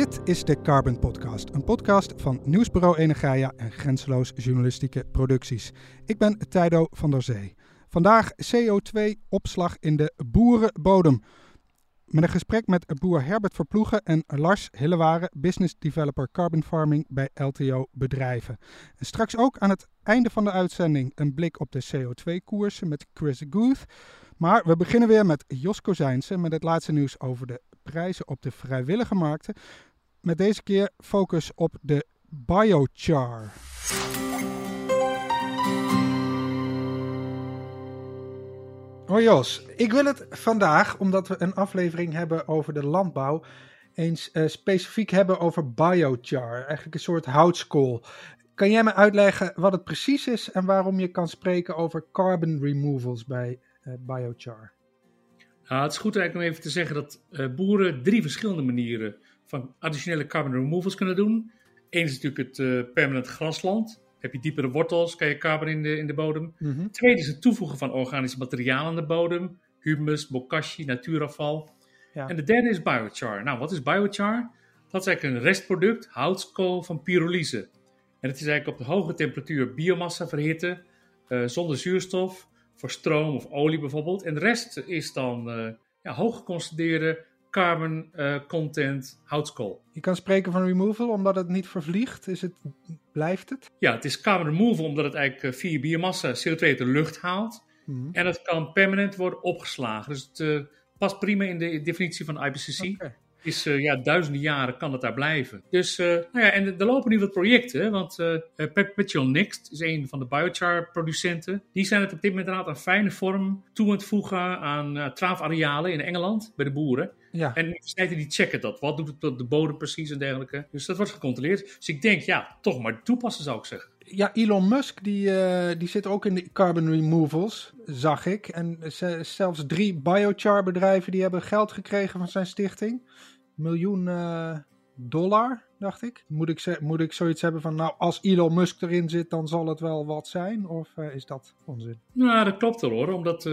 Dit is de Carbon Podcast, een podcast van Nieuwsbureau Energia en Grenzeloos Journalistieke Producties. Ik ben Tijdo van der Zee. Vandaag CO2-opslag in de boerenbodem. Met een gesprek met boer Herbert Verploegen en Lars Hilleware, business developer carbon farming bij LTO Bedrijven. En straks ook aan het einde van de uitzending een blik op de CO2-koersen met Chris Guth. Maar we beginnen weer met Jos Kozijnsen met het laatste nieuws over de prijzen op de vrijwillige markten. Met deze keer focus op de biochar. Hoi Jos, ik wil het vandaag, omdat we een aflevering hebben over de landbouw, eens uh, specifiek hebben over biochar. Eigenlijk een soort houtskool. Kan jij me uitleggen wat het precies is en waarom je kan spreken over carbon removals bij uh, biochar? Nou, het is goed eigenlijk om even te zeggen dat uh, boeren drie verschillende manieren van additionele carbon removals kunnen doen. Eén is natuurlijk het uh, permanent grasland. Heb je diepere wortels, kan je carbon in de, in de bodem. Mm -hmm. Tweede is het toevoegen van organisch materiaal aan de bodem. Humus, bokashi, natuurafval. Ja. En de derde is biochar. Nou, wat is biochar? Dat is eigenlijk een restproduct, houtskool van pyrolyse. En het is eigenlijk op de hoge temperatuur biomassa verhitten, uh, zonder zuurstof, voor stroom of olie bijvoorbeeld. En de rest is dan uh, ja, hooggeconcentreerde carbon uh, content houtskool. Je kan spreken van removal omdat het niet vervliegt. Is het, blijft het? Ja, het is carbon removal omdat het eigenlijk via biomassa CO2 uit de lucht haalt. Mm -hmm. En het kan permanent worden opgeslagen. Dus het uh, past prima in de definitie van IPCC. Okay. Is uh, ja, duizenden jaren kan het daar blijven. Dus, uh, nou ja, en er lopen nu wat projecten, want uh, Perpetual Next is een van de biochar-producenten. Die zijn het op dit moment inderdaad een fijne vorm toe aan het voegen aan traafarealen in Engeland bij de boeren. Ja. En universiteiten die checken dat. Wat doet het op de bodem precies en dergelijke. Dus dat wordt gecontroleerd. Dus ik denk, ja, toch maar toepassen zou ik zeggen. Ja, Elon Musk die, uh, die zit ook in de carbon removals, zag ik. En zelfs drie biochar bedrijven die hebben geld gekregen van zijn stichting. Miljoen uh, dollar, dacht ik. Moet ik, moet ik zoiets hebben van, nou, als Elon Musk erin zit, dan zal het wel wat zijn? Of uh, is dat onzin? Nou, dat klopt wel hoor, omdat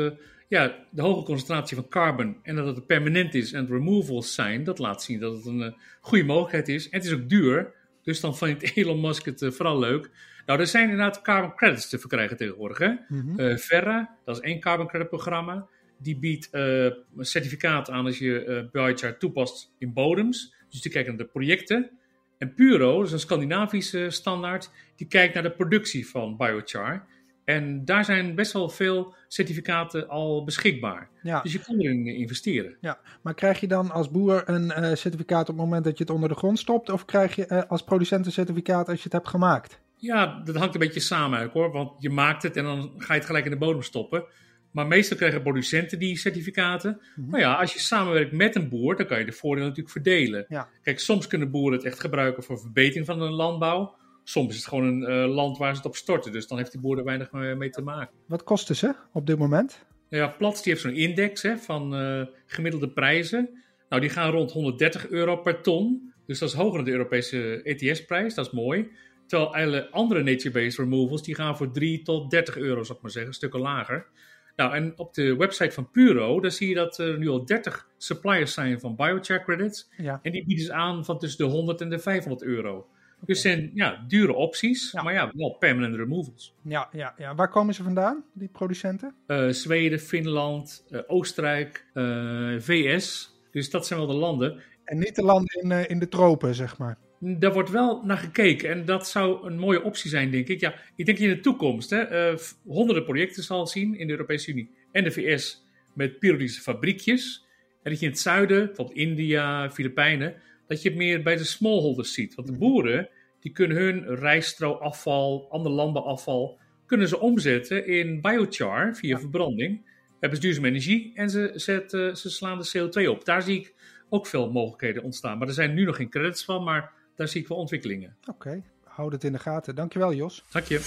ja, de hoge concentratie van carbon en dat het permanent is en removals zijn, dat laat zien dat het een goede mogelijkheid is. En het is ook duur, dus dan vindt Elon Musk het vooral leuk. Nou, er zijn inderdaad carbon credits te verkrijgen tegenwoordig. Hè? Mm -hmm. uh, Verra, dat is één carbon credit programma. Die biedt een certificaat aan als je biochar toepast in bodems. Dus die kijkt naar de projecten. En Puro, dat is een Scandinavische standaard, die kijkt naar de productie van biochar. En daar zijn best wel veel certificaten al beschikbaar. Ja. Dus je kan erin investeren. Ja, maar krijg je dan als boer een uh, certificaat op het moment dat je het onder de grond stopt? Of krijg je uh, als producent een certificaat als je het hebt gemaakt? Ja, dat hangt een beetje samen uit hoor. Want je maakt het en dan ga je het gelijk in de bodem stoppen. Maar meestal krijgen producenten die certificaten. Mm -hmm. Maar ja, als je samenwerkt met een boer, dan kan je de voordelen natuurlijk verdelen. Ja. Kijk, soms kunnen boeren het echt gebruiken voor verbetering van de landbouw. Soms is het gewoon een uh, land waar ze het op storten. Dus dan heeft die boer er weinig mee te maken. Wat kosten ze op dit moment? Ja, Plats die heeft zo'n index hè, van uh, gemiddelde prijzen. Nou, die gaan rond 130 euro per ton. Dus dat is hoger dan de Europese ETS-prijs. Dat is mooi. Terwijl alle andere nature-based removals, die gaan voor 3 tot 30 euro, zou ik maar zeggen, stukken lager. Nou, en op de website van Puro, daar zie je dat er nu al 30 suppliers zijn van biochar credits. Ja. En die bieden ze aan van tussen de 100 en de 500 euro. Okay. Dus zijn ja, dure opties, ja. maar ja, wel permanent removals. Ja, ja, ja, waar komen ze vandaan, die producenten? Uh, Zweden, Finland, uh, Oostenrijk, uh, VS. Dus dat zijn wel de landen. En niet de landen in, in de tropen, zeg maar. Daar wordt wel naar gekeken en dat zou een mooie optie zijn, denk ik. Ja, ik denk in de toekomst hè, honderden projecten zal zien in de Europese Unie en de VS met pyrolyse fabriekjes. En dat je in het zuiden, bijvoorbeeld India, Filipijnen, dat je het meer bij de smallholders ziet. Want de boeren, die kunnen hun rijstrouwafval, ander landbouwafval, kunnen ze omzetten in biochar via ja. verbranding. Hebben ze duurzame energie en ze, zetten, ze slaan de CO2 op. Daar zie ik ook veel mogelijkheden ontstaan. Maar er zijn nu nog geen credits van, maar daar zie ik wel ontwikkelingen. Oké, okay. houd het in de gaten. Dankjewel Jos. Dank je.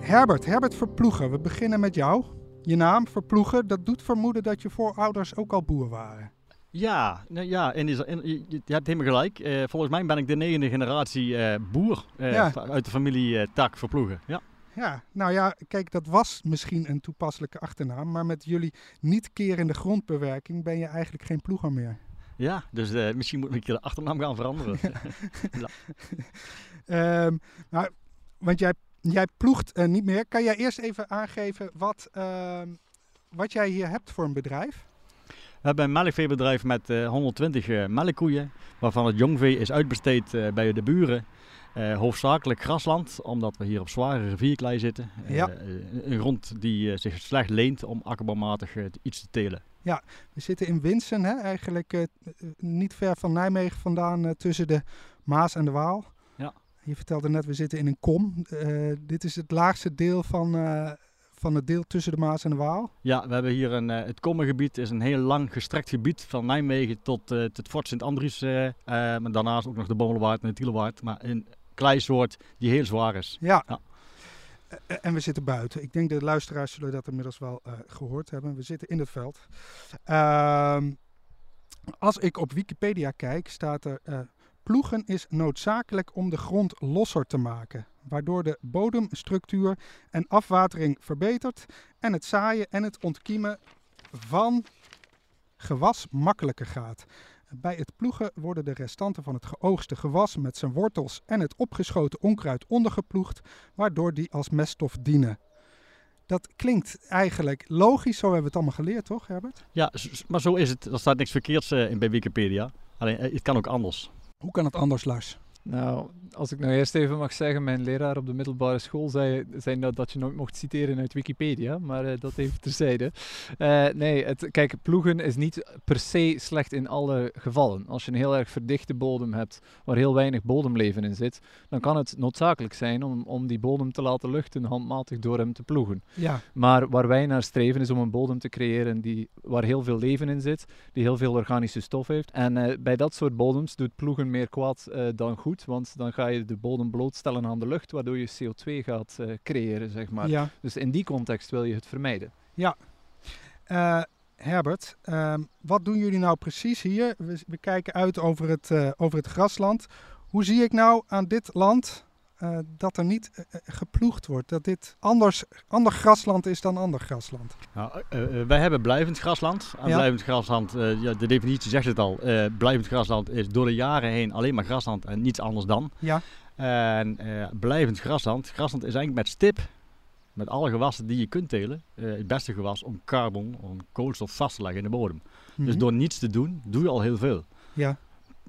Herbert, Herbert Verploegen, we beginnen met jou. Je naam, Verploegen, dat doet vermoeden dat je voorouders ook al boer waren. Ja, nou ja en, en, je, je, hebt helemaal gelijk. Uh, volgens mij ben ik de negende generatie uh, boer uh, ja. uit de familie Tak Verploegen. Ja. Ja, nou ja, kijk, dat was misschien een toepasselijke achternaam, maar met jullie niet kerende grondbewerking ben je eigenlijk geen ploeger meer. Ja, dus eh, misschien moet ik de achternaam gaan veranderen. Ehm, nou, want jij, jij ploegt eh, niet meer. Kan jij eerst even aangeven wat, ehm, wat jij hier hebt voor een bedrijf? We hebben een melkveebedrijf met eh, 120 eh, melkkoeien, waarvan het jongvee is uitbesteed eh, bij de buren. Eh, hoofdzakelijk grasland, omdat we hier op zware rivierklei zitten. Eh, Ja. eh, een grond die eh, zich slecht leent om akkerbouwmatig eh, iets te telen. We zitten in Winsen, hè? eigenlijk eh, eh, niet ver van Nijmegen vandaan, eh, tussen de Maas en de Waal. Je vertelde net, we zitten in een kom. Eh, dit is het laagste deel van, eh, van het deel tussen de Maas en de Waal. Ja, we hebben hier een, eh, het Kommengebied is een heel lang gestrekt gebied van Nijmegen tot, eh, tot het Fort Sint-Andries. maar daarnaast ook nog de Bommelwaard en de Tielerwaard. Maar een kleisoort die heel zwaar is. Ja. Ja. En we zitten buiten. Ik denk de luisteraars zullen dat inmiddels wel eh, gehoord hebben. We zitten in het veld. Ehm, als ik op Wikipedia kijk, staat er... ploegen is noodzakelijk om de grond losser te maken. Waardoor de bodemstructuur en afwatering verbetert. En het zaaien en het ontkiemen van gewas makkelijker gaat. Bij het ploegen worden de restanten van het geoogste gewas met zijn wortels en het opgeschoten onkruid ondergeploegd, waardoor die als meststof dienen. Dat klinkt eigenlijk logisch, zo hebben we het allemaal geleerd, toch Herbert? Ja, maar zo is het. Er staat niks verkeerds eh, in bij Wikipedia. Alleen, eh, het kan ook anders. Hoe kan het anders, Lars? Nou, als ik nou eerst even mag zeggen, mijn leraar op de middelbare school zei, zei nou dat je nooit mocht citeren uit Wikipedia, maar eh, dat even terzijde. Eh nee, het, kijk, ploegen is niet per se slecht in alle gevallen. Als je een heel erg verdichte bodem hebt, waar heel weinig bodemleven in zit, dan kan het noodzakelijk zijn om, om die bodem te laten luchten handmatig door hem te ploegen. Ja, Maar waar wij naar streven is om een bodem te creëren die, waar heel veel leven in zit, die heel veel organische stof heeft. En eh, bij dat soort bodems doet ploegen meer kwaad dan goed, want dan ga je de bodem blootstellen aan de lucht, waardoor je CO2 gaat eh, creëren, zeg maar. ja. Dus in die context wil je het vermijden. Eh, Herbert, ehm, wat doen jullie nou precies hier? We, we kijken uit over het, eh, over het grasland. Hoe zie ik nou aan dit land eh, dat er niet eh, eh, geploegd wordt? Dat dit anders, ander grasland is dan ander grasland? Nou, wij hebben blijvend grasland. En Ja. blijvend grasland, ja, de definitie zegt het al. blijvend grasland is door de jaren heen alleen maar grasland en niets anders dan. Ja, En blijvend grasland. Grasland is eigenlijk met stip, met alle gewassen die je kunt telen, het beste gewas om carbon, om koolstof vast te leggen in de bodem. Dus Mhm. door niets te doen, doe je al heel veel. ja.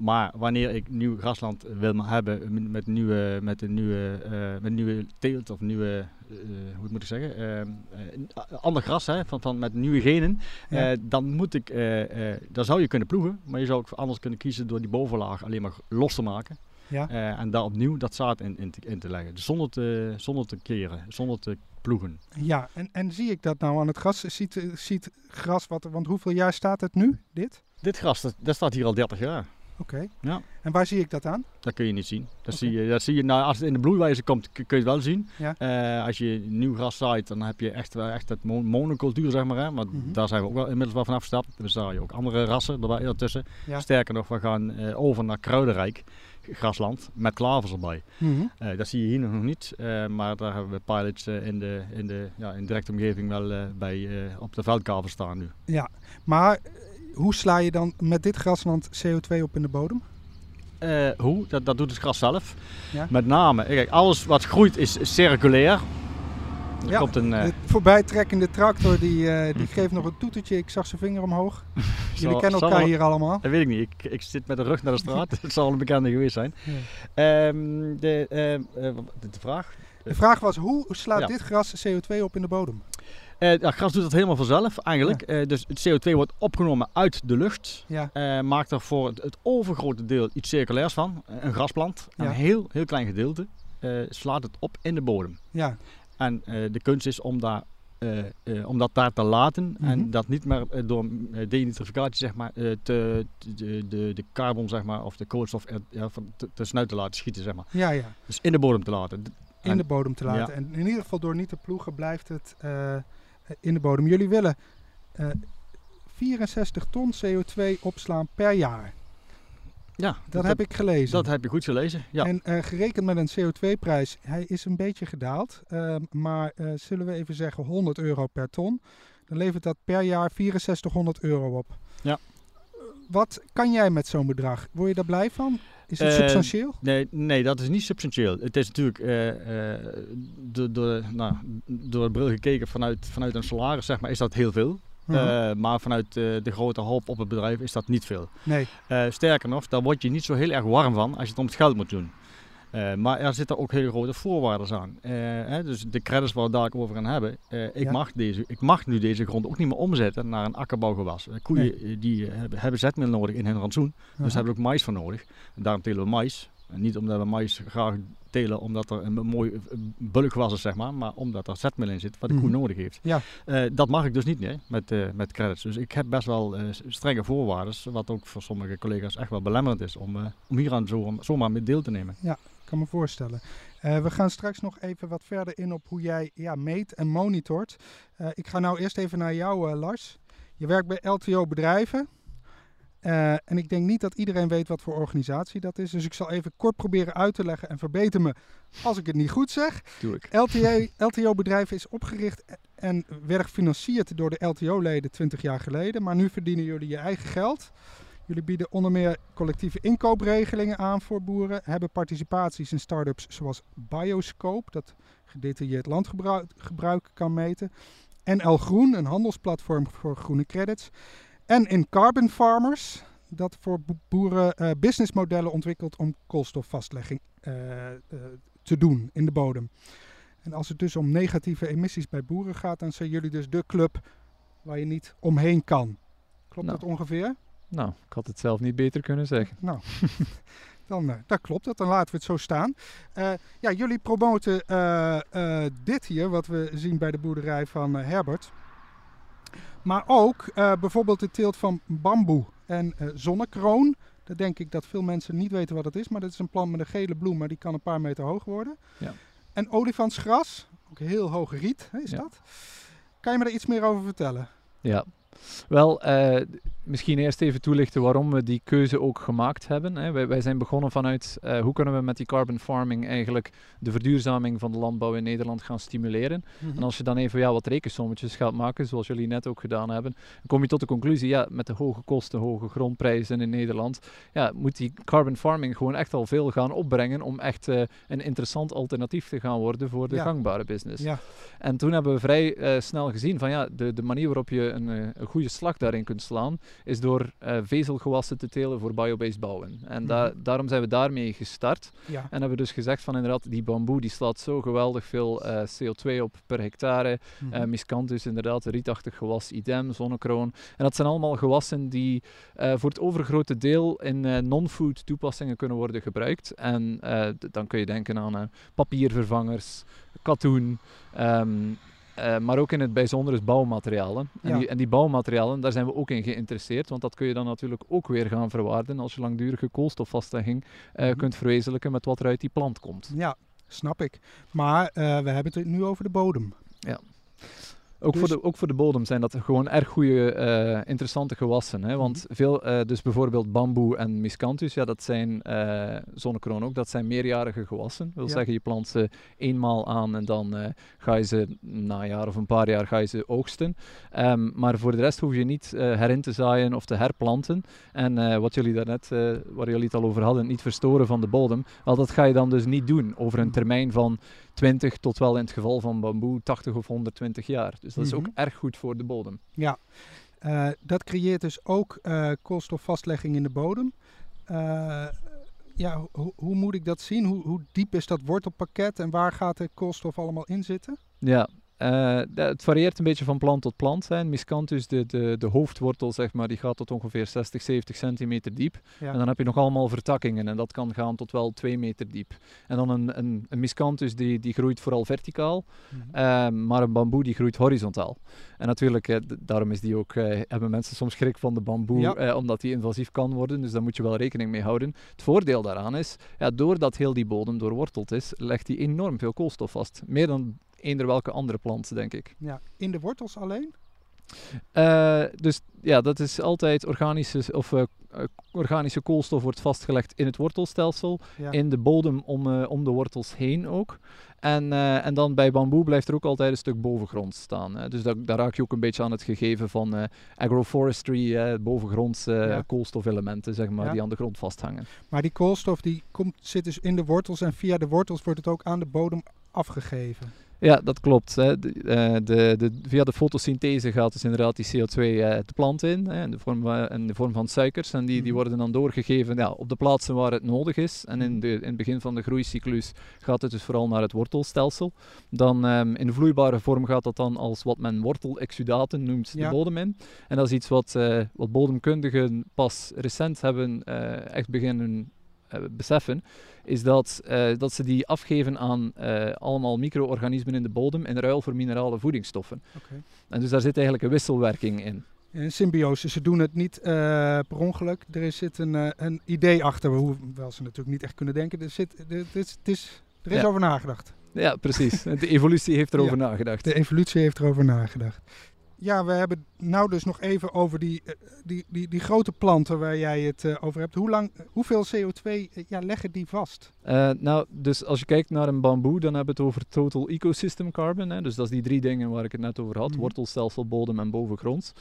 Maar wanneer ik nieuw grasland wil hebben met- nieuwe, met een nieuwe, eh, met nieuwe teelt of nieuwe, eh, hoe moet ik zeggen, eh, eh, ander gras hè, van, van, met nieuwe genen, Ja. eh, dan moet ik, eh, eh, dan zou je kunnen ploegen, maar je zou ook anders kunnen kiezen door die bovenlaag alleen maar los te maken Ja. eh, en daar opnieuw dat zaad in, in, te, in te leggen. Dus zonder te, zonder te keren, zonder te ploegen. Ja, en, en zie ik dat nou aan het gras? Ziet, eh, ziet gras wat, want hoeveel jaar staat het nu, dit? Dit gras, dat, dat staat hier al 30 jaar. Oké. Ja. En waar zie ik dat aan? Dat kun je niet zien. Dat, zie je, dat zie je nou, als het in de bloeiwijze komt, kun je het wel zien. Ja. Eh, als je nieuw gras zaait, dan heb je echt, wel echt het mon- monocultuur, zeg maar. Hè? Want Mhm. daar zijn we ook wel inmiddels wel van afgestapt. We zaaien ook andere rassen erbij, ertussen. Ja. Sterker nog, we gaan eh, over naar kruidenrijk grasland met klavers erbij. Mhm. Eh, dat zie je hier nog niet, maar daar hebben we pilots in, de, in, de, ja, in directe omgeving wel bij, op de veldkavers staan nu. Ja, maar hoe sla je dan met dit grasland CO2 op in de bodem? Eh, hoe? Dat, dat doet het gras zelf. Ja. Met name, kijk, alles wat groeit is circulair. Er Ja, komt een, eh, De voorbijtrekkende tractor die, eh, die geeft nog een toetertje. Ik zag zijn vinger omhoog. Jullie zal- kennen elkaar hier allemaal. Dat weet ik niet. Ik, ik zit met de rug naar de straat. Het zal een bekende geweest zijn. Ja. Ehm, de, ehm, eh, de, vraag? De vraag was, hoe slaat dit gras CO2 op in de bodem? Eh ja, gras doet dat helemaal vanzelf eigenlijk. Eh, dus het CO2 wordt opgenomen uit de lucht. Ja, Eh, maakt er voor het, het overgrote deel iets circulairs van. Een grasplant. Een heel, heel klein gedeelte slaat het op in de bodem. ja, En de kunst is om, daar, om dat daar te laten Mhm. en dat niet meer door denitrificatie zeg maar, te, de, de, de carbon zeg maar, of de koolstof er, te, te te laten schieten. Zeg maar. ja, ja. Dus in de bodem te laten. In En- de bodem te laten. En in ieder geval door niet te ploegen blijft het in de bodem. Jullie willen eh, 64 ton CO2 opslaan per jaar. Ja, Dat, heb ik gelezen. Dat heb je goed gelezen. Ja. En eh, gerekend met een CO2-prijs, hij is een beetje gedaald. ehm, maar eh, zullen we even zeggen 100 euro per ton. Dan levert dat per jaar 6400 euro op. Ja. Wat kan jij met zo'n bedrag? Word je daar blij van? Is het Eh, substantieel? Nee, nee, dat is niet substantieel. Het is natuurlijk eh, eh, door, door, nou, door de bril gekeken vanuit, vanuit een salaris, zeg maar, is dat heel veel. Mhm. Maar vanuit de grote hoop op het bedrijf is dat niet veel. nee. Sterker nog, daar word je niet zo heel erg warm van als je het om het geld moet doen. Eh, maar er zitten ook hele grote voorwaarden aan. Eh, hè, dus de credits waar we daar over gaan hebben. eh, ik, Ja. mag deze, ik mag nu deze grond ook niet meer omzetten naar een akkerbouwgewas. Koeien die hebben, hebben zetmeel nodig in hun rantsoen. Dus Aha. daar hebben ook mais voor nodig. En daarom telen we mais. En niet omdat we mais graag telen omdat er een mooi bulkgewas is, zeg maar. Maar omdat er zetmeel in zit wat de koe Mhm. nodig heeft. Ja. Dat mag ik dus niet nee, met, met credits. Dus ik heb best wel strenge voorwaarden. Wat ook voor sommige collega's echt wel belemmerend is om, om hier aan zo, zomaar mee deel te nemen. Kan me voorstellen. Eh, we gaan straks nog even wat verder in op hoe jij ja, meet en monitort. Eh, ik ga nou eerst even naar jou, eh, Lars. Je werkt bij LTO Bedrijven. En ik denk niet dat iedereen weet wat voor organisatie dat is. Dus ik zal even kort proberen uit te leggen en verbeter me als ik het niet goed zeg. Doe ik. LTA, LTO Bedrijven is opgericht en werd gefinancierd door de LTO-leden 20 jaar geleden. Maar nu verdienen jullie je eigen geld. Jullie bieden onder meer collectieve inkoopregelingen aan voor boeren. Hebben participaties in start-ups zoals Bioscope, dat gedetailleerd landgebruik gebruik kan meten. NL Groen, een handelsplatform voor groene credits. En in Carbon Farmers, dat voor bo- boeren eh, businessmodellen ontwikkelt om koolstofvastlegging eh, eh, te doen in de bodem. En als het dus om negatieve emissies bij boeren gaat, dan zijn jullie dus de club waar je niet omheen kan. Klopt Nou. dat ongeveer? Nou, ik had het zelf niet beter kunnen zeggen. Nou, dan eh, dat klopt het. Dan laten we het zo staan. Eh, ja, jullie promoten eh, dit hier, wat we zien bij de boerderij van Herbert. Maar ook bijvoorbeeld de teelt van bamboe en zonnekroon. Dat denk ik dat veel mensen niet weten wat het is. Maar dat is een plant met een gele bloem, maar die kan een paar meter hoog worden. Ja. En olifantsgras, ook heel hoog riet hè, is Ja. dat. Kan je me er iets meer over vertellen? Ja, wel, misschien eerst even toelichten waarom we die keuze ook gemaakt hebben. Hè. Wij, wij zijn begonnen vanuit eh, hoe kunnen we met die carbon farming eigenlijk de verduurzaming van de landbouw in Nederland gaan stimuleren. En als je dan even ja, wat rekensommetjes gaat maken, zoals jullie net ook gedaan hebben, dan kom je tot de conclusie, ja, met de hoge kosten, hoge grondprijzen in Nederland, ja, moet die carbon farming gewoon echt al veel gaan opbrengen om echt eh, een interessant alternatief te gaan worden voor de Ja. gangbare business. Ja, En toen hebben we vrij eh, snel gezien van ja, de, de manier waarop je een, een goede slag daarin kunt slaan, is door eh, vezelgewassen te telen voor biobased bouwen. En da- Mhm. daarom zijn we daarmee gestart. ja. En hebben we dus gezegd van inderdaad, die bamboe die slaat zo geweldig veel eh, CO2 op per hectare. Mhm. Eh miscanthus inderdaad, rietachtig gewas, idem, zonnekroon. En dat zijn allemaal gewassen die voor het overgrote deel in non-food toepassingen kunnen worden gebruikt. En dan kun je denken aan papiervervangers, katoen, ehm, eh, maar ook in het bijzonder is bouwmaterialen. En, Ja. die, en die bouwmaterialen, daar zijn we ook in geïnteresseerd, want dat kun je dan natuurlijk ook weer gaan verwaarden als je langdurige koolstofvastlegging eh, Mhm. kunt verwezenlijken met wat er uit die plant komt. Ja, snap ik. Maar eh, we hebben het nu over de bodem. Ook, voor Dus- de, ook voor de bodem zijn dat gewoon erg goede, eh, interessante gewassen. Hè? Want veel, eh, dus bijvoorbeeld bamboe en miscanthus, ja, dat zijn eh zonnekroon ook, dat zijn meerjarige gewassen. Dat wil Ja. zeggen, je plant ze eenmaal aan en dan ga je ze na een jaar of een paar jaar ga je ze oogsten. Ehm, maar voor de rest hoef je niet herin te zaaien of te herplanten. En wat jullie daarnet, waar jullie het al over hadden, niet verstoren van de bodem, wel, dat ga je dan dus niet doen over een Mhm. termijn van 20 tot wel in het geval van bamboe 80 of 120 jaar. Dus dat is ook Mhm. erg goed voor de bodem. Eh, dat creëert dus ook eh, koolstofvastlegging in de bodem. Eh, ja, ho- hoe moet ik dat zien? Hoe, hoe diep is dat wortelpakket en waar gaat de koolstof allemaal in zitten? Ja, eh, het varieert een beetje van plant tot plant. Hè. Miscanthus, de, de, de hoofdwortel, zeg maar, die gaat tot ongeveer 60, 70 centimeter diep. Ja. En dan heb je nog allemaal vertakkingen en dat kan gaan tot wel 2 meter diep. En dan een, een, een Miscanthus die, die groeit vooral verticaal, Mhm. Ehm, maar een bamboe die groeit horizontaal. En natuurlijk, eh, daarom is die ook, eh, hebben mensen soms schrik van de bamboe, Ja. eh, omdat die invasief kan worden. Dus daar moet je wel rekening mee houden. Het voordeel daaraan is, ja, doordat heel die bodem doorworteld is, legt die enorm veel koolstof vast. Meer dan eender welke andere plant, denk ik. ja. In de wortels alleen? Uh, dus ja, dat is altijd organische, of, uh, organische koolstof wordt vastgelegd in het wortelstelsel, ja. in de bodem om, uh, om de wortels heen ook. En, en dan bij bamboe blijft er ook altijd een stuk bovengrond staan. Hè. Dus daar, daar raak je ook een beetje aan het gegeven van agroforestry, bovengronds ja. koolstofelementen zeg maar, ja. die aan de grond vasthangen. Maar die koolstof die komt, zit dus in de wortels en via de wortels wordt het ook aan de bodem afgegeven. Ja, dat klopt. Hè. De, uh, de, de, via de fotosynthese gaat dus inderdaad die CO2 uh, de plant in, hè, in, de vorm, uh, in de vorm van suikers. En die, die mhm. worden dan doorgegeven ja, op de plaatsen waar het nodig is. En in, de, in het begin van de groeicyclus gaat het dus vooral naar het wortelstelsel. Dan um, in de vloeibare vorm gaat dat dan als wat men wortelexudaten noemt ja. de bodem in. En dat is iets wat, wat bodemkundigen pas recent hebben echt beginnen beseffen is dat, uh, dat ze die afgeven aan uh, allemaal micro-organismen in de bodem in ruil voor minerale voedingsstoffen. Okay. En dus daar zit eigenlijk een wisselwerking in. Een symbiose. Ze doen het niet uh, per ongeluk. Er zit een, een idee achter, hoewel ze natuurlijk niet echt kunnen denken. Er, zit, er, er is, is, er is ja. over nagedacht. Ja, precies. De evolutie heeft erover ja, nagedacht. De evolutie heeft erover nagedacht. Ja, we hebben nou dus nog even over die, eh, die, die, die grote planten waar jij het uh, over hebt. Hoe lang, hoeveel CO2 uh, ja, leggen die vast? Uh, nou, dus als je kijkt naar een bamboe, dan hebben we het over total ecosystem carbon. Hè. Dus dat is die drie dingen waar ik het net over had. Mm -hmm. Wortelstelsel, bodem en bovengronds.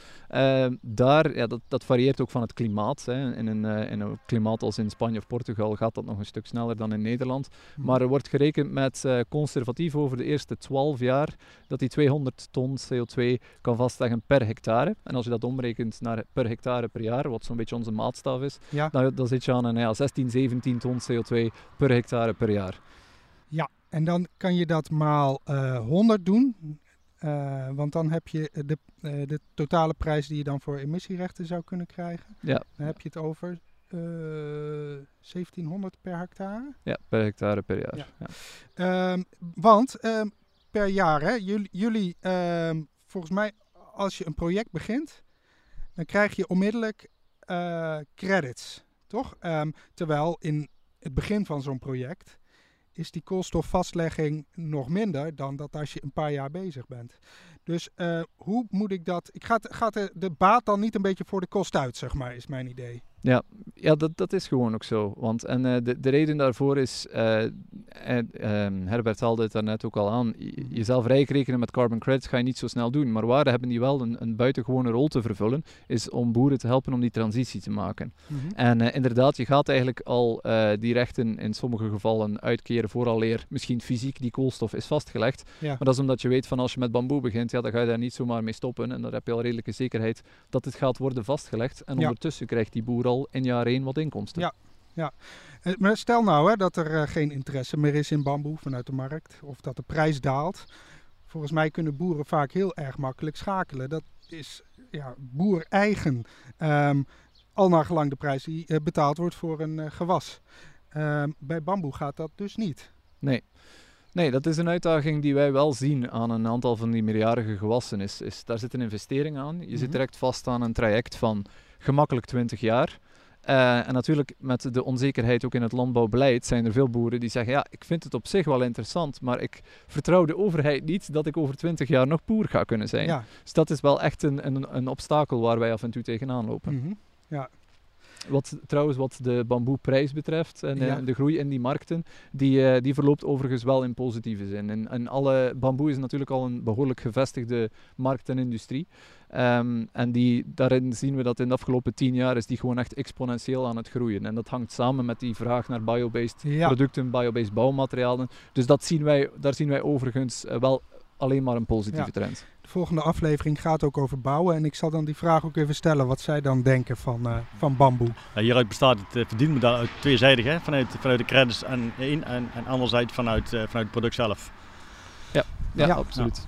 daar, ja, dat, dat varieert ook van het klimaat. Hè. In, een, in een klimaat als in Spanje of Portugal gaat dat nog een stuk sneller dan in Nederland. Mm -hmm. Maar er wordt gerekend met conservatief over de eerste 12 jaar dat die 200 ton CO2 kan vastleggen per hectare. En als je dat omrekent naar per hectare per jaar, wat zo'n beetje onze maatstaf is, ja. dan, dan, zit je aan een ja, 16, 17 ton CO2 per hectare per jaar. Ja, en dan kan je dat maal uh, 100 doen. Uh, want dan heb je de, uh, de totale prijs die je dan voor emissierechten zou kunnen krijgen. Ja. Dan heb je het over 1700 per hectare. Ja, per hectare per jaar. Ja. Ja. Um, want um, per jaar, hè, jullie, jullie um, volgens mij als je een project begint, dan krijg je onmiddellijk uh, credits, toch? Um, terwijl in het begin van zo'n project is die koolstofvastlegging nog minder dan dat als je een paar jaar bezig bent. Dus uh, hoe moet ik dat? Ik gaat, gaat de, de baat dan niet een beetje voor de kost uit, zeg maar, is mijn idee. Ja, ja dat, dat is gewoon ook zo. Want en uh, de, de reden daarvoor is, uh, en, um, Herbert haalde het daarnet ook al aan, jezelf rijk rekenen met carbon credits ga je niet zo snel doen. Maar waar hebben die wel een, een buitengewone rol te vervullen, is om boeren te helpen om die transitie te maken. Mm-hmm. En uh, inderdaad, je gaat eigenlijk al die rechten in sommige gevallen uitkeren vooraleer misschien fysiek die koolstof is vastgelegd. Ja. Maar dat is omdat je weet van als je met bamboe begint, ja, dan ga je daar niet zomaar mee stoppen. En dan heb je al redelijke zekerheid dat het gaat worden vastgelegd. En ja. ondertussen krijgt die boer al in jaar 1 wat inkomsten. Ja, ja. Maar stel nou hè, dat er uh, geen interesse meer is in bamboe vanuit de markt. Of dat de prijs daalt. Volgens mij kunnen boeren vaak heel erg makkelijk schakelen. Dat is ja, boer eigen. Um, al naar gelang de prijs die uh, betaald wordt voor een uh, gewas. Um, bij bamboe gaat dat dus niet. Nee. Nee, dat is een uitdaging die wij wel zien aan een aantal van die meerjarige gewassen. Is, is, daar zit een investering aan. Je mm -hmm. zit direct vast aan een traject van gemakkelijk 20 jaar. Uh, en natuurlijk met de onzekerheid ook in het landbouwbeleid zijn er veel boeren die zeggen ja, ik vind het op zich wel interessant, maar ik vertrouw de overheid niet dat ik over 20 jaar nog boer ga kunnen zijn. Ja. Dus dat is wel echt een, een, een obstakel waar wij af en toe tegenaan lopen. Mm -hmm. Ja, wat, trouwens, wat de bamboeprijs betreft en ja. uh, de groei in die markten, die, uh, die verloopt overigens wel in positieve zin. En, en alle bamboe is natuurlijk al een behoorlijk gevestigde markt en industrie. Um, en die, daarin zien we dat in de afgelopen tien jaar is die gewoon echt exponentieel aan het groeien. En dat hangt samen met die vraag naar biobased ja. producten, biobased bouwmaterialen. Dus dat zien wij, daar zien wij overigens uh, wel alleen maar een positieve ja. trend. De volgende aflevering gaat ook over bouwen. En ik zal dan die vraag ook even stellen wat zij dan denken van, uh, van bamboe. Ja, hieruit bestaat het uh, verdienmodel uit tweezijdig. Hè? Vanuit, vanuit de credits en, en, en anderzijds vanuit, uh, vanuit het product zelf. Ja, ja, ja absoluut.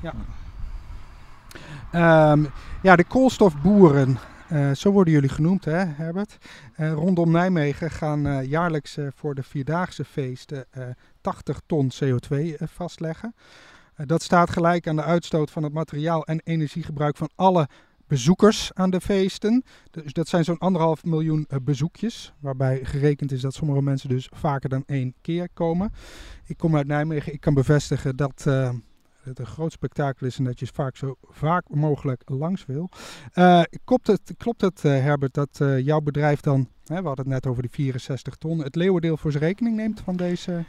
Um, ja, de koolstofboeren, uh, zo worden jullie genoemd, hè, Herbert. Uh, rondom Nijmegen gaan uh, jaarlijks voor de Vierdaagse feesten 80 ton CO2 vastleggen. dat staat gelijk aan de uitstoot van het materiaal en energiegebruik van alle bezoekers aan de feesten. Dus dat zijn zo'n anderhalf miljoen bezoekjes, waarbij gerekend is dat sommige mensen dus vaker dan één keer komen. Ik kom uit Nijmegen, ik kan bevestigen dat het een groot spektakel is en dat je vaak zo vaak mogelijk langs wil. Uh, klopt het, klopt het Herbert, dat jouw bedrijf dan, hè, we hadden het net over die 64 ton, het leeuwendeel voor zijn rekening neemt van deze...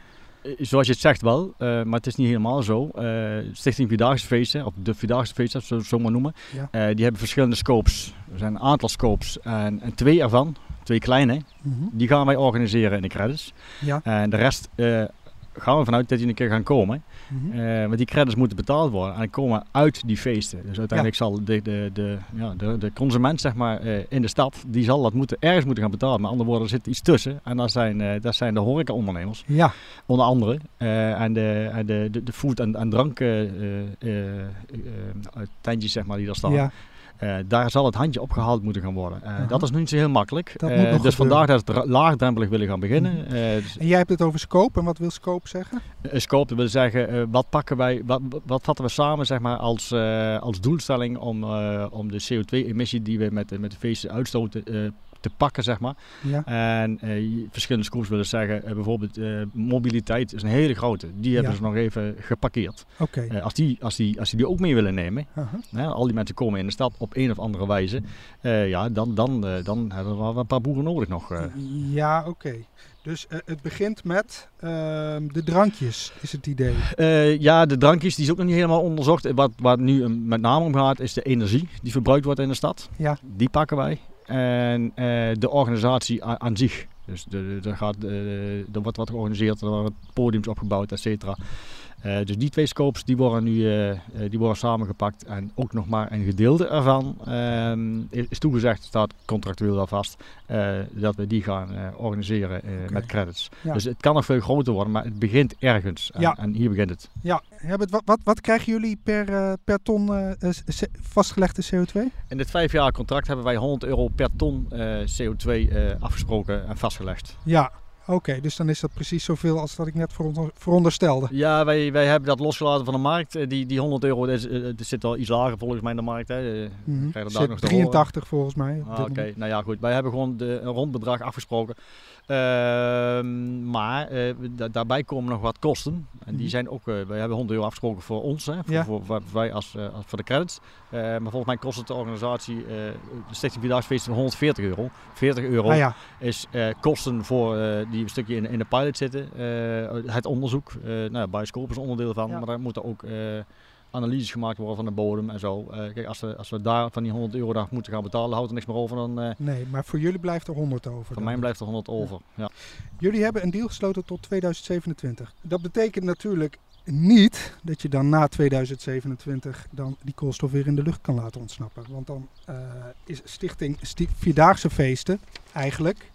Zoals je het zegt wel, maar het is niet helemaal zo. Stichting Vierdaagse Feesten, of de Vierdaagse Feesten, zo, zo maar noemen, ja. die hebben verschillende scopes. Er zijn een aantal scopes en, en twee ervan, twee kleine, mhm. die gaan wij organiseren in de credits. Ja. En de rest gaan we vanuit dat die een keer gaan komen. Mm want die credits moeten betaald worden en komen uit die feesten. Dus uiteindelijk zal de, de, de, ja, de, de consument zeg maar, uh, in de stad, die zal dat moeten, ergens moeten gaan betalen. Met andere woorden, er zit iets tussen. En dat zijn, uh, dat zijn de horecaondernemers. Ja. Onder andere. en de, en de, de, de food- en, en drank tentjes zeg maar, die daar staan. Ja. Uh, daar zal het handje opgehaald moeten gaan worden. Uh, Dat is nu niet zo heel makkelijk. Uh, dus vandaar dat we laagdrempelig willen gaan beginnen. Mhm. Dus en jij hebt het over scope. En wat wil scope zeggen? scope wil zeggen, wat pakken wij, wat, wat vatten we samen zeg maar, als, als doelstelling om, om de CO2-emissie die we met, met de feesten uitstoten te pakken, zeg maar. Ja. En uh, verschillende scoops willen zeggen, uh, bijvoorbeeld uh, mobiliteit is een hele grote. Die hebben ja. ze nog even geparkeerd. Okay. als, die, als, die, als die die ook mee willen nemen, -huh. al die mensen komen in de stad op een of andere wijze, ja, dan, dan, dan hebben we wel een paar boeren nodig nog. Ja, oké. Dus uh, het begint met uh, de drankjes, is het idee? Uh, ja, de drankjes die is ook nog niet helemaal onderzocht. Wat, wat nu met name om gaat, is de energie die verbruikt wordt in de stad. Ja. Die pakken wij en uh, de organisatie aan, zich. Dus er, gaat, er wordt wat georganiseerd, er worden podiums opgebouwd, et cetera. Uh, dus die twee scopes die worden nu uh, die worden samengepakt en ook nog maar een gedeelte ervan uh, is, toegezegd, staat contractueel al vast, dat we die gaan organiseren okay. met credits. Ja. Dus het kan nog veel groter worden, maar het begint ergens en, ja. en hier begint het. Ja, Herbert, wat, wat, wat krijgen jullie per, per ton vastgelegde CO2? In dit vijf jaar contract hebben wij 100 euro per ton CO2 afgesproken en vastgelegd. Ja, Oké, dus dan is dat precies zoveel als dat ik net veronderstelde. Ja, wij, wij hebben dat losgelaten van de markt. Eh, die, die 100 euro, dat, zit al iets lager volgens mij in de markt. Hè. Mm -hmm. zit nog 83 volgens mij. Ah, Oké, nou ja goed. Wij hebben gewoon de, een rondbedrag afgesproken. Ehm, maar uh, daarbij komen nog wat kosten. En die mhm. zijn ook, uh, wij hebben 100 euro afgesproken voor ons, hè, voor, ja. voor, voor, wij als, uh, voor de credits. maar volgens mij kost het de organisatie, de Stichting Vierdaagse 140 euro. 40 euro ah, ja. is kosten voor die een stukje in, in de pilot zitten. het onderzoek, nou, ja, bioscoop is onderdeel van, maar daar moeten ook analyses gemaakt worden van de bodem en zo. Uh, kijk, als we, als we daar van die 100 euro dag moeten gaan betalen, houdt er niks meer over. Dan, uh, nee, maar voor jullie blijft er 100 over. Voor mij blijft er 100 over, ja. Jullie hebben een deal gesloten tot 2027. Dat betekent natuurlijk niet dat je dan na 2027 dan die koolstof weer in de lucht kan laten ontsnappen. Want dan uh, is Stichting sti Vierdaagse Feesten eigenlijk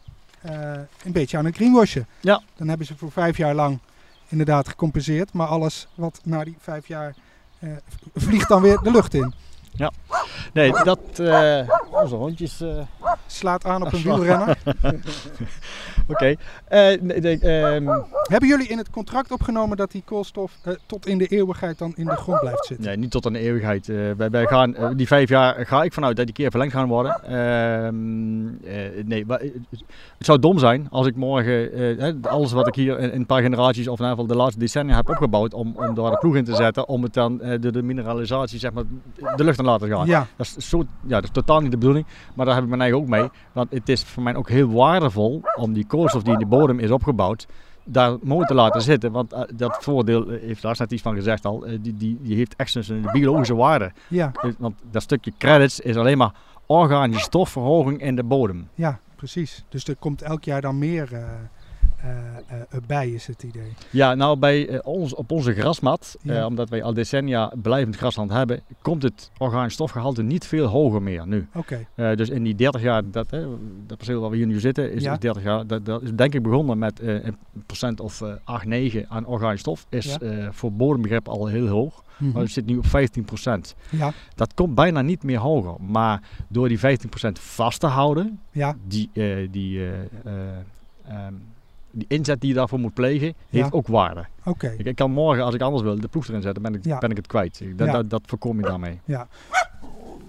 een beetje aan het greenwashen. Ja. Dan hebben ze voor vijf jaar lang inderdaad gecompenseerd. Maar alles wat na die vijf jaar vliegt dan weer de lucht in. Ja, nee, dat. Uh, onze hondjes. Uh, Slaat aan op een wielrenner. Oké. Okay. Uh, um... Hebben jullie in het contract opgenomen dat die koolstof tot in de eeuwigheid dan in de grond blijft zitten? Nee, niet tot in de eeuwigheid. wij, wij gaan, die vijf jaar ga ik vanuit dat die keer verlengd gaan worden. Ehm, nee, het zou dom zijn als ik morgen alles wat ik hier in, een paar generaties of in ieder geval de laatste decennia heb opgebouwd om, om daar de ploeg in te zetten, om het dan de, de mineralisatie, zeg maar, de lucht laten gaan. Ja. Dat, is zo, ja, dat is totaal niet de bedoeling, maar daar heb ik mijn eigen ook mee. Want het is voor mij ook heel waardevol om die koolstof die in de bodem is opgebouwd, daar mooi te laten zitten. Want uh, dat voordeel, uh, heeft Lars net iets van gezegd al, uh, die, die, die heeft echt een biologische waarde. Ja. Want dat stukje credits is alleen maar organische stofverhoging in de bodem. Ja, precies. Dus er komt elk jaar dan meer bij is het idee? Ja, nou bij ons, op onze grasmat, omdat wij al decennia blijvend grasland hebben, komt het organisch stofgehalte niet veel hoger meer nu. Oké. dus in die 30 jaar, dat, dat perceel waar we hier nu zitten, is, ja. 30 jaar, dat, dat, is denk ik begonnen met een procent of 8, 9 aan organisch stof. Is ja. voor bodembegrip al heel hoog. -hmm. Maar het zit nu op 15% Ja. Dat komt bijna niet meer hoger. Maar door die 15% vast te houden, ja. die, die um, die inzet die je daarvoor moet plegen, heeft ook waarde. Oké. Ik, ik, kan morgen, als ik anders wil, de ploeg erin zetten, ben ik, ben ik het kwijt. Dat, dat, dat voorkom je daarmee. Ja.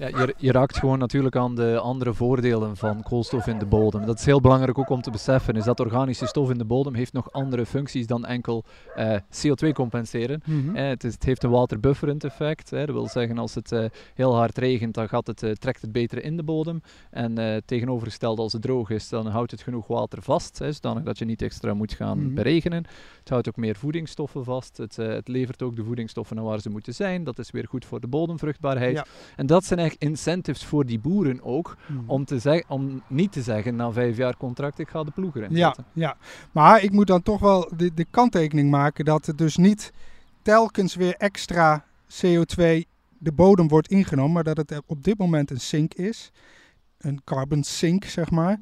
Ja, je, je, raakt gewoon natuurlijk aan de andere voordelen van koolstof in de bodem. Dat is heel belangrijk ook om te beseffen, is dat organische stof in de bodem heeft nog andere functies dan enkel uh, CO2 compenseren. Mm eh, het, is, het, heeft een waterbufferend effect. Hè. Dat wil zeggen, als het uh, heel hard regent, dan gaat het, trekt het beter in de bodem. En tegenovergesteld, als het droog is, dan houdt het genoeg water vast, hè, zodanig dat je niet extra moet gaan mm -hmm. beregenen. Het houdt ook meer voedingsstoffen vast. Het, het, levert ook de voedingsstoffen naar waar ze moeten zijn. Dat is weer goed voor de bodemvruchtbaarheid. Ja. En dat zijn eigenlijk incentives voor die boeren ook, mm. om, te zeg, om niet te zeggen na vijf jaar contract, ik ga de ploeger inzetten. Ja, ja, maar ik moet dan toch wel de, de kanttekening maken dat het dus niet telkens weer extra CO2 de bodem wordt ingenomen, maar dat het op dit moment een sink is, een carbon sink zeg maar,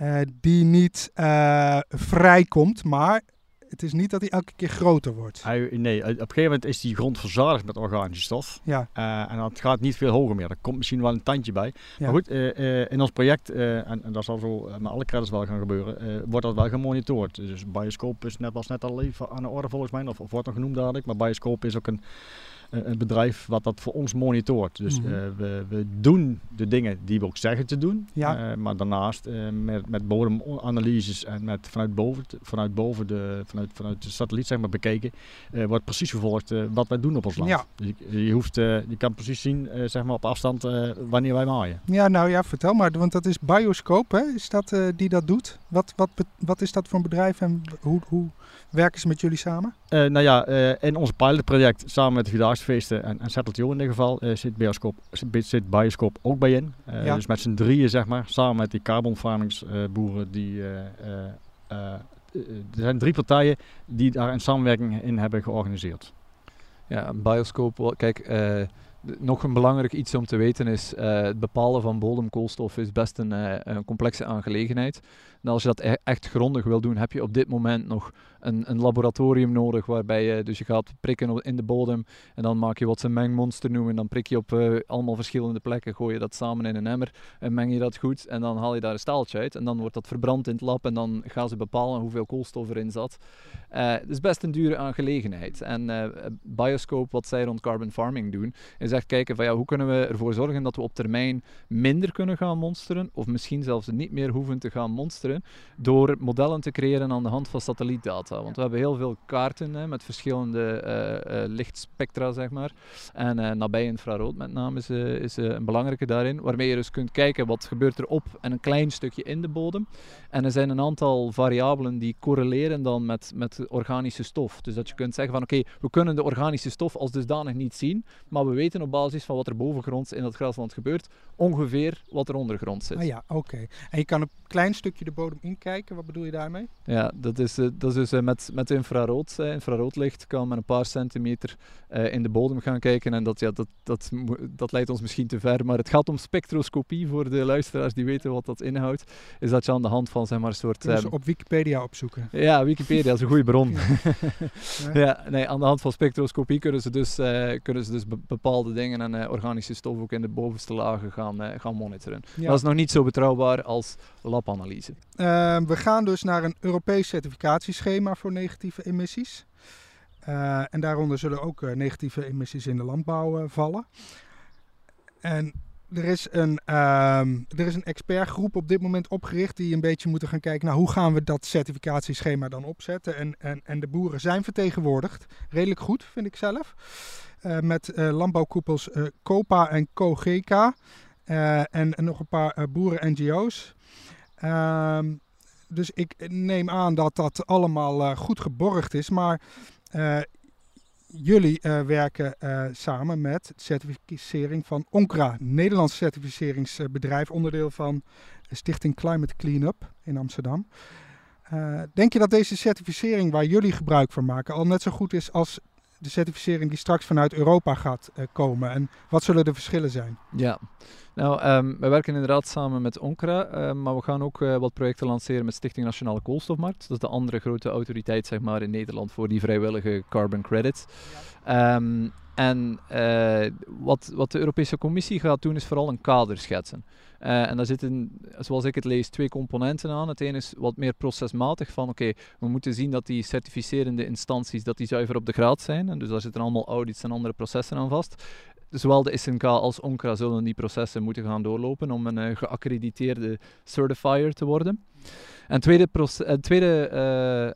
uh, die niet uh, vrijkomt, maar het is niet dat hij elke keer groter wordt. Hij, nee, op een gegeven moment is die grond verzadigd met organische stof. Ja. Uh, en dat gaat niet veel hoger meer. Er komt misschien wel een tandje bij. Ja. Maar goed, uh, uh, in ons project, en, en, dat zal zo met alle credits wel gaan gebeuren, wordt dat wel gemonitord. Dus Bioscope is net, was net al even aan de orde volgens mij, of, of wordt nog genoemd dadelijk. Maar Bioscope is ook een een bedrijf wat dat voor ons monitort. Dus mm we, we, doen de dingen die we ook zeggen te doen. Ja. Uh, maar daarnaast uh, met, met bodemanalyses en met vanuit boven, vanuit boven de, vanuit, vanuit de satelliet zeg maar, bekeken, wordt precies gevolgd wat wij doen op ons land. Ja. Dus je, je, hoeft, je kan precies zien zeg maar op afstand wanneer wij maaien. Ja, nou ja, vertel maar, want dat is Bioscope, hè? is dat die dat doet? Wat, wat, wat is dat voor een bedrijf en hoe, hoe werken ze met jullie samen? nou ja, in ons pilotproject samen met de Vierdaagse feesten en, en Settled in dit geval uh, zit, Bioscoop, zit Bioscoop ook bij in. Uh, ja. Dus met z'n drieën zeg maar, samen met die carbon farmings uh, boeren die... er zijn drie partijen die daar een samenwerking in hebben georganiseerd. Ja, Bioscoop, kijk, nog een belangrijk iets om te weten is, het bepalen van bodemkoolstof is best een, een complexe aangelegenheid. En als je dat e-, echt grondig wil doen, heb je op dit moment nog een, een laboratorium nodig waarbij je, dus je gaat prikken in de bodem en dan maak je wat ze mengmonster noemen. Dan prik je op uh, allemaal verschillende plekken, gooi je dat samen in een emmer en meng je dat goed en dan haal je daar een staaltje uit en dan wordt dat verbrand in het lab en dan gaan ze bepalen hoeveel koolstof erin zat. Uh, het is best een dure aangelegenheid. En uh, Bioscope, wat zij rond carbon farming doen, is echt kijken van ja, hoe kunnen we ervoor zorgen dat we op termijn minder kunnen gaan monsteren of misschien zelfs niet meer hoeven te gaan monsteren door modellen te creëren aan de hand van satellietdata. Want we hebben heel veel kaarten hè, met verschillende uh, uh, lichtspectra, zeg maar. En uh, nabij infrarood met name is, is een belangrijke daarin. Waarmee je dus kunt kijken wat gebeurt er op en een klein stukje in de bodem. En er zijn een aantal variabelen die correleren dan met, met organische stof. Dus dat je kunt zeggen van oké, okay, we kunnen de organische stof als dusdanig niet zien. Maar we weten op basis van wat er bovengronds in dat grasland gebeurt, ongeveer wat er ondergrond zit. Ah ja, oké. En je kan een klein stukje de bodem inkijken. Wat bedoel je daarmee? Ja, dat is, dat is dus met met, met infrarood, eh, infraroodlicht kan met een paar centimeter in de bodem gaan kijken. En dat, ja, dat, dat, dat leidt ons misschien te ver, maar het gaat om spectroscopie voor de luisteraars die weten wat dat inhoudt. Is dat je aan de hand van zeg maar, een soort... Um, op Wikipedia opzoeken. Ja, Wikipedia is een goede bron. ja. ja. nee, aan de hand van spectroscopie kunnen ze dus, kunnen ze dus bepaalde dingen en organische stof ook in de bovenste lagen gaan, gaan monitoren. Ja. Dat is nog niet zo betrouwbaar als labanalyse. Ehm, we gaan dus naar een Europees certificatieschema voor negatieve emissies. Uh, en daaronder zullen ook uh, negatieve emissies in de landbouw uh, vallen. En er is, een, ehm, er is een expertgroep op dit moment opgericht die een beetje moeten gaan kijken naar hoe gaan we dat certificatieschema dan opzetten. En, en, en de boeren zijn vertegenwoordigd. Redelijk goed, vind ik zelf. met landbouwkoepels COPA en COGK. En, en, nog een paar boeren-NGO's. Ehm, dus ik neem aan dat dat allemaal uh, goed geborgd is. Maar uh, jullie uh, werken samen met certificering van ONCRA, Nederlands certificeringsbedrijf, onderdeel van Stichting Climate Cleanup in Amsterdam. denk je dat deze certificering waar jullie gebruik van maken al net zo goed is als de certificering die straks vanuit Europa gaat komen? En wat zullen de verschillen zijn? Ja, nou, um, we werken inderdaad samen met Onkra, uh, maar we gaan ook uh, wat projecten lanceren met Stichting Nationale Koolstofmarkt. Dat is de andere grote autoriteit zeg maar, in Nederland voor die vrijwillige carbon credits. Um, en uh, wat, wat de Europese Commissie gaat doen, is vooral een kader schetsen. Uh, en daar zitten, zoals ik het lees, twee componenten aan. Het ene is wat meer procesmatig van oké, we moeten zien dat die certificerende instanties dat die zuiver op de graad zijn. En dus daar zitten allemaal audits en andere processen aan vast zowel de SNK als ONCRA zullen die processen moeten gaan doorlopen om een uh, geaccrediteerde certifier te worden. En tweede, uh, tweede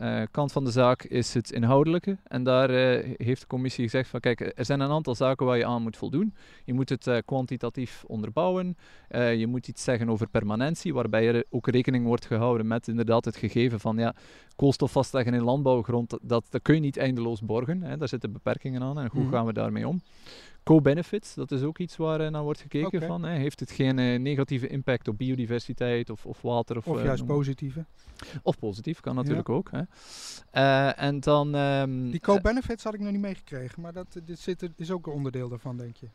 uh, kant van de zaak is het inhoudelijke. En daar heeft de commissie gezegd van kijk, er zijn een aantal zaken waar je aan moet voldoen. Je moet het kwantitatief onderbouwen. je moet iets zeggen over permanentie, waarbij er ook rekening wordt gehouden met inderdaad het gegeven van ja, koolstof vastleggen in landbouwgrond, dat, dat kun je niet eindeloos borgen. Hè. Daar zitten beperkingen aan en hoe mm. gaan we daarmee om? Co-benefits, dat is ook iets waar uh, naar wordt gekeken van. Hè. Heeft het geen uh, negatieve impact op biodiversiteit of, of water? Of, of juist positieve? Of positief, kan natuurlijk ja. ook. Hè. en dan... Um, Die co-benefits had ik nog niet meegekregen, maar dat dit zit, is ook een onderdeel daarvan, denk je?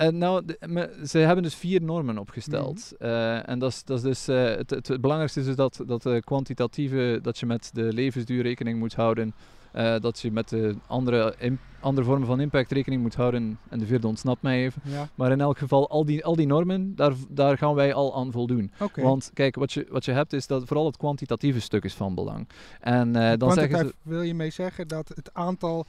Uh, nou, de, ze hebben dus vier normen opgesteld. Mm -hmm. uh, en dat is, dat is dus, uh, het, het, het, belangrijkste is dus dat, dat de kwantitatieve, dat je met de levensduur rekening moet houden. Dat je met de andere, andere vormen van impact rekening moet houden. En de vierde ontsnapt mij even. Ja. Maar in elk geval, al die, al die normen, daar, daar gaan wij al aan voldoen. Okay. Want kijk, wat je, wat je hebt is dat vooral het kwantitatieve stuk is van belang. En dan zeggen ze... wil je mee zeggen dat het aantal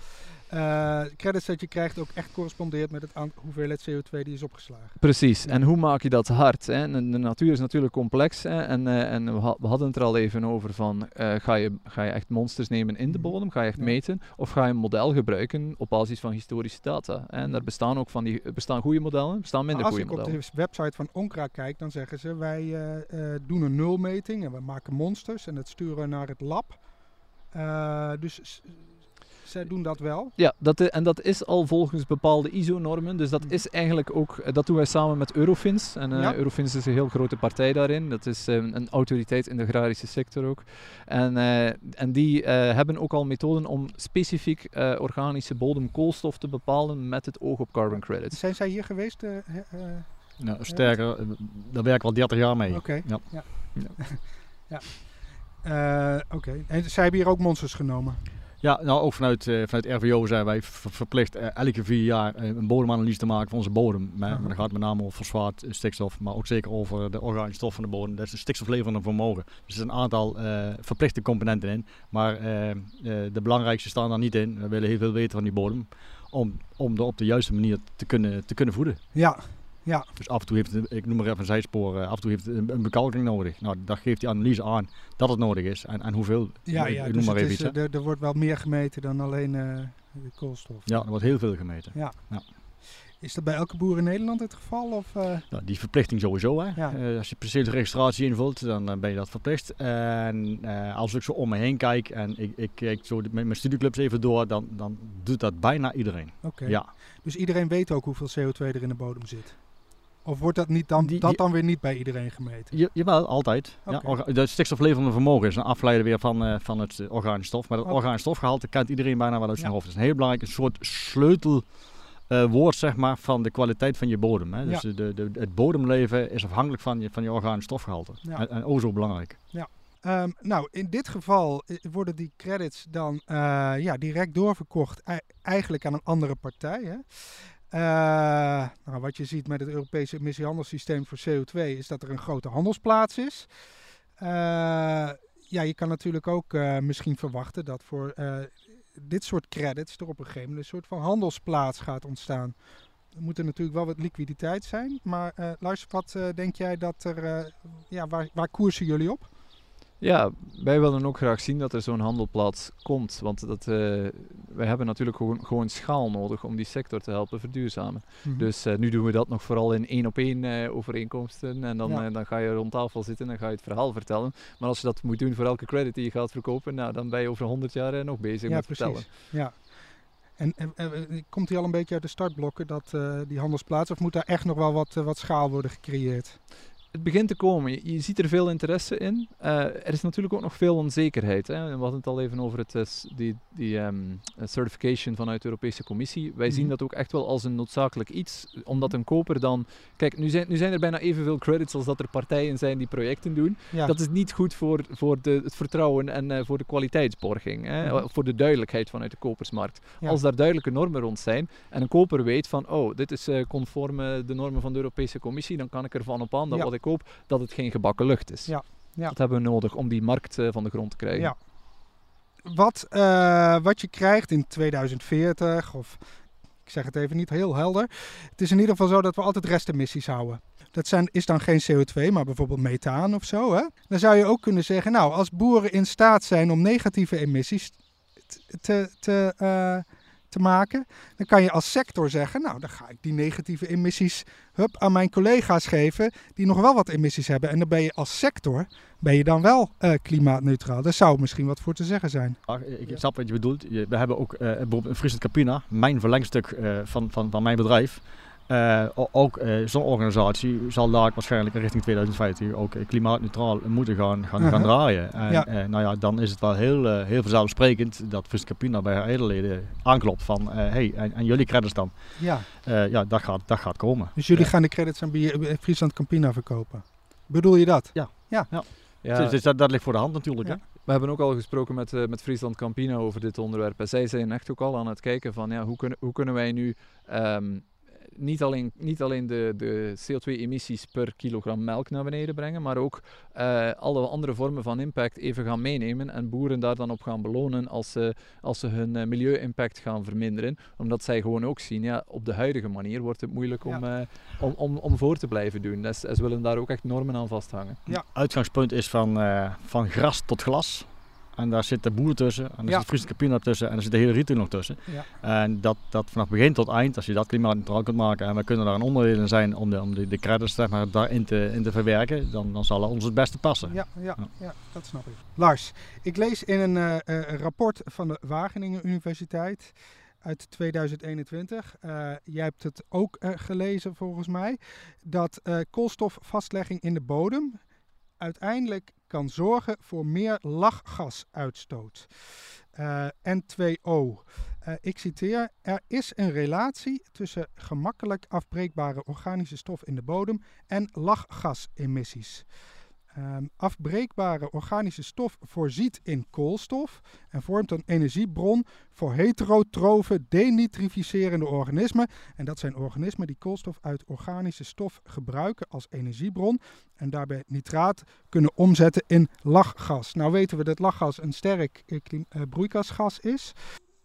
uh, credits dat je krijgt ook echt correspondeert met het hoeveelheid CO2 die is opgeslagen. Precies, en hoe maak je dat hard? Hè? De, natuur is natuurlijk complex hè? en, uh, en we, ha we, hadden het er al even over van uh, ga, je, ga je echt monsters nemen in de mhm. bodem, ga je echt ja. meten of ga je een model gebruiken op basis van historische data? Hè? En daar bestaan ook van die, bestaan goede modellen, bestaan minder goede modellen. Als ik op de website van Onkra kijk, dan zeggen ze wij doen een nulmeting en we maken monsters en dat sturen naar het lab. dus zij doen dat wel. Ja, dat is, en dat is al volgens bepaalde ISO-normen. Dus dat is eigenlijk ook, eh, dat doen wij samen met Eurofins. En uh, ja. Eurofins is een heel grote partij daarin. Dat is um, een autoriteit in de agrarische sector ook. En, uh, en die hebben ook al methoden om specifiek organische bodemkoolstof te bepalen met het oog op carbon credits. Zijn zij hier geweest? nou, sterker, daar werken we al 30 jaar mee. Oké. Okay. Ja. ja. ja. Oké. Okay. En zij hebben hier ook monsters genomen? Ja, nou ook vanuit, uh, vanuit RVO zijn wij verplicht uh, elke vier jaar uh, een bodemanalyse te maken van onze bodem. Maar, maar dat gaat met name over fosfaat, stikstof, maar ook zeker over de organische stof van de bodem. Dat is de stikstofleverende vermogen. Dus er zijn een aantal verplichte componenten in. Maar de belangrijkste staan daar niet in. We willen heel veel weten van die bodem om, om er op de juiste manier te kunnen, te kunnen voeden. Ja, ja. Dus af en toe heeft ik noem maar even een zijspoor, af en toe heeft een, bekalking nodig. Nou, dat geeft die analyse aan dat het nodig is en, en hoeveel. Ja, ja ik dus noem maar even is, iets. Er, er, wordt wel meer gemeten dan alleen uh, de koolstof. Ja, er wordt heel veel gemeten. Ja. ja. Is dat bij elke boer in Nederland het geval? Of, uh? nou, die verplichting sowieso. Hè. Ja. Uh, als je perceelsregistratie invult, dan ben je dat verplicht. En als ik zo om me heen kijk en ik, ik kijk zo met mijn studieclubs even door, dan, dan doet dat bijna iedereen. Oké. Okay. Ja. Dus iedereen weet ook hoeveel CO2 er in de bodem zit? Of wordt dat, niet dan, die, dat dan weer niet bij iedereen gemeten? Je, jawel, altijd. Okay. Ja, de stikstofleverende vermogen is een afleiden weer van, uh, van het uh, organisch stof. Maar het okay. organisch stofgehalte kent iedereen bijna wel uit zijn ja. hoofd. Het is een heel belangrijk een soort sleutel uh, woord zeg maar, van de kwaliteit van je bodem. Hè. Dus ja. de, de, het bodemleven is afhankelijk van je, van je organisch stofgehalte. Ja. En, en o zo belangrijk. Ja. Um, nou, in dit geval worden die credits dan ja, direct doorverkocht eigenlijk aan een andere partij. Hè? Uh, nou, wat je ziet met het Europese emissiehandelssysteem voor CO2 is dat er een grote handelsplaats is. Uh, ja, je kan natuurlijk ook uh, misschien verwachten dat voor dit soort credits er op een gegeven moment een soort van handelsplaats gaat ontstaan. Er moet er natuurlijk wel wat liquiditeit zijn. Maar luister, wat denk jij dat er. ja, waar, waar koersen jullie op? Ja, wij willen ook graag zien dat er zo'n handelplaats komt. Want dat, uh, wij hebben natuurlijk gewoon, gewoon, schaal nodig om die sector te helpen verduurzamen. Mm -hmm. Dus uh, nu doen we dat nog vooral in één op één uh, overeenkomsten. En dan, ja. dan ga je rond tafel zitten en dan ga je het verhaal vertellen. Maar als je dat moet doen voor elke credit die je gaat verkopen, nou, dan ben je over 100 jaar nog bezig ja, met precies. vertellen. Ja, en, en, en, komt hij al een beetje uit de startblokken, dat, die handelsplaats? Of moet daar echt nog wel wat, wat schaal worden gecreëerd? Het begint te komen. Je, je, ziet er veel interesse in. Uh, er is natuurlijk ook nog veel onzekerheid. Hè. We hadden het al even over het, uh, die, die um, certification vanuit de Europese Commissie. Wij mm. zien dat ook echt wel als een noodzakelijk iets. Omdat een koper dan... Kijk, nu zijn, nu zijn er bijna evenveel credits als dat er partijen zijn die projecten doen. Ja. Dat is niet goed voor, voor de, het vertrouwen en uh, voor de kwaliteitsborging. Hè. Mm. Voor de duidelijkheid vanuit de kopersmarkt. Ja. Als daar duidelijke normen rond zijn en een koper weet van... Oh, dit is conform de normen van de Europese Commissie. Dan kan ik ervan op aan dat ja. wat ik koop, dat het geen gebakken lucht is. Ja. Ja. Dat hebben we nodig om die markt uh, van de grond te krijgen. Ja. Wat, uh, wat je krijgt in 2040 of ik zeg het even niet heel helder. Het is in ieder geval zo dat we altijd restemissies houden. Dat zijn, is dan geen CO2, maar bijvoorbeeld methaan of zo. Hè? Dan zou je ook kunnen zeggen, nou, als boeren in staat zijn om negatieve emissies te, te, uh, te maken, dan kan je als sector zeggen, nou, dan ga ik die negatieve emissies hup, aan mijn collega's geven die nog wel wat emissies hebben. En dan ben je als sector, ben je dan wel uh, klimaatneutraal. Daar zou misschien wat voor te zeggen zijn. Ik snap wat je bedoelt. We hebben ook uh, bijvoorbeeld in Friesland Capina, mijn verlengstuk uh, van, van, van mijn bedrijf. Uh, ook uh, zo'n organisatie zal daar waarschijnlijk richting 2050 ook klimaatneutraal moeten gaan, gaan, uh -huh. gaan draaien. En ja. Uh, nou ja, dan is het wel heel, heel vanzelfsprekend dat Campina bij haar edeleden aanklopt van hey, en, en, jullie credits dan? Ja, ja dat, gaat, dat gaat komen. Dus jullie gaan de credits aan Friesland Campina verkopen? Bedoel je dat? Ja. Ja. ja. ja. Dus, dus dat, dat, ligt voor de hand natuurlijk. Ja. Hè? We hebben ook al gesproken met, uh, met Friesland Campina over dit onderwerp. En zij zijn echt ook al aan het kijken van ja, hoe, kunnen, hoe kunnen wij nu um, niet alleen, niet alleen de, de CO2-emissies per kilogram melk naar beneden brengen, maar ook uh, alle andere vormen van impact even gaan meenemen en boeren daar dan op gaan belonen als ze, als ze hun uh, milieu-impact gaan verminderen. Omdat zij gewoon ook zien, ja, op de huidige manier wordt het moeilijk om, ja. uh, om, om, om voor te blijven doen. Dus ze willen daar ook echt normen aan vasthangen. Ja. Uitgangspunt is van, van gras tot glas. En daar zit de boer tussen, en er Ja. zit Friese Capina tussen en er zit de hele retail nog tussen. Ja. En dat, dat vanaf begin tot eind, als je dat klimaatneutraal kunt maken en we kunnen daar een onderdeel in zijn om de, om de, de credits zeg maar, daarin te, in te verwerken, dan, dan zal het ons het beste passen. Ja, ja, Ja. ja, dat snap ik. Lars, ik lees in een eh, rapport van de Wageningen Universiteit uit 2021, eh, jij hebt het ook eh, gelezen volgens mij, dat eh, koolstofvastlegging in de bodem uiteindelijk kan zorgen voor meer lachgasuitstoot. Eh, N2O. Eh, ik citeer: Er is een relatie tussen gemakkelijk afbreekbare organische stof in de bodem en lachgasemissies. Ehm, afbreekbare organische stof voorziet in koolstof en vormt een energiebron voor heterotrofe denitrificerende organismen. En dat zijn organismen die koolstof uit organische stof gebruiken als energiebron en daarbij nitraat kunnen omzetten in lachgas. Nou weten we dat lachgas een sterk eh, eh, broeikasgas is.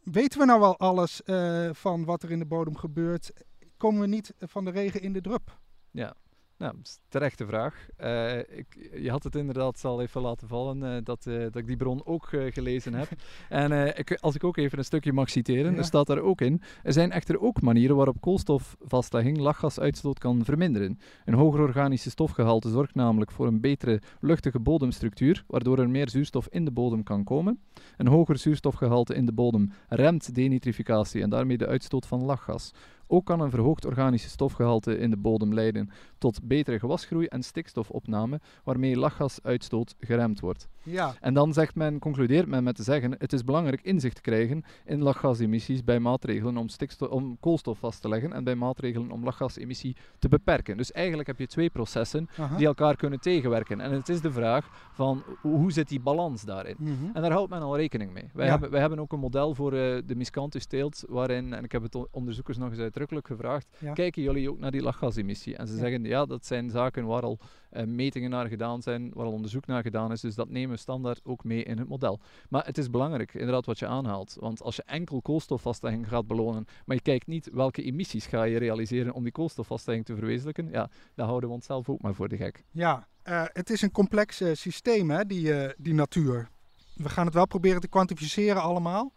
Weten we nou wel alles eh, van wat er in de bodem gebeurt? Komen we niet van de regen in de drup? Ja, nou, terechte vraag. Eh, ik, je had het inderdaad al even laten vallen eh, dat, eh, dat ik die bron ook gelezen heb. en ik, als ik ook even een stukje mag citeren, Ja. er staat daar ook in. Er zijn echter ook manieren waarop koolstofvastlegging lachgasuitstoot kan verminderen. Een hoger organische stofgehalte zorgt namelijk voor een betere luchtige bodemstructuur, waardoor er meer zuurstof in de bodem kan komen. Een hoger zuurstofgehalte in de bodem remt denitrificatie en daarmee de uitstoot van lachgas. Ook kan een verhoogd organische stofgehalte in de bodem leiden tot betere gewasgroei en stikstofopname, waarmee lachgasuitstoot geremd wordt. Ja, En dan zegt men, concludeert men met te zeggen: het is belangrijk inzicht te krijgen in lachgasemissies bij maatregelen om, stikstof, om koolstof vast te leggen en bij maatregelen om lachgasemissie te beperken. Dus eigenlijk heb je twee processen aha. die elkaar kunnen tegenwerken. En het is de vraag van hoe zit die balans daarin? Mhm. En daar houdt men al rekening mee. Wij, Ja. hebben, wij hebben ook een model voor eh, de miscanthus teelt, waarin, en ik heb het onderzoekers nog eens uitdrukkelijk gevraagd, Ja. kijken jullie ook naar die lachgasemissie? En ze Ja. zeggen, ja, dat zijn zaken waar al eh, metingen naar gedaan zijn, waar al onderzoek naar gedaan is, dus dat nemen we standaard ook mee in het model. Maar het is belangrijk, inderdaad, wat je aanhaalt. Want als je enkel koolstofvastlegging gaat belonen, maar je kijkt niet welke emissies ga je realiseren om die koolstofvastlegging te verwezenlijken, ja, dan houden we onszelf ook maar voor de gek. Ja, eh, het is een complex eh, systeem, hè, die, die natuur. We gaan het wel proberen te kwantificeren allemaal.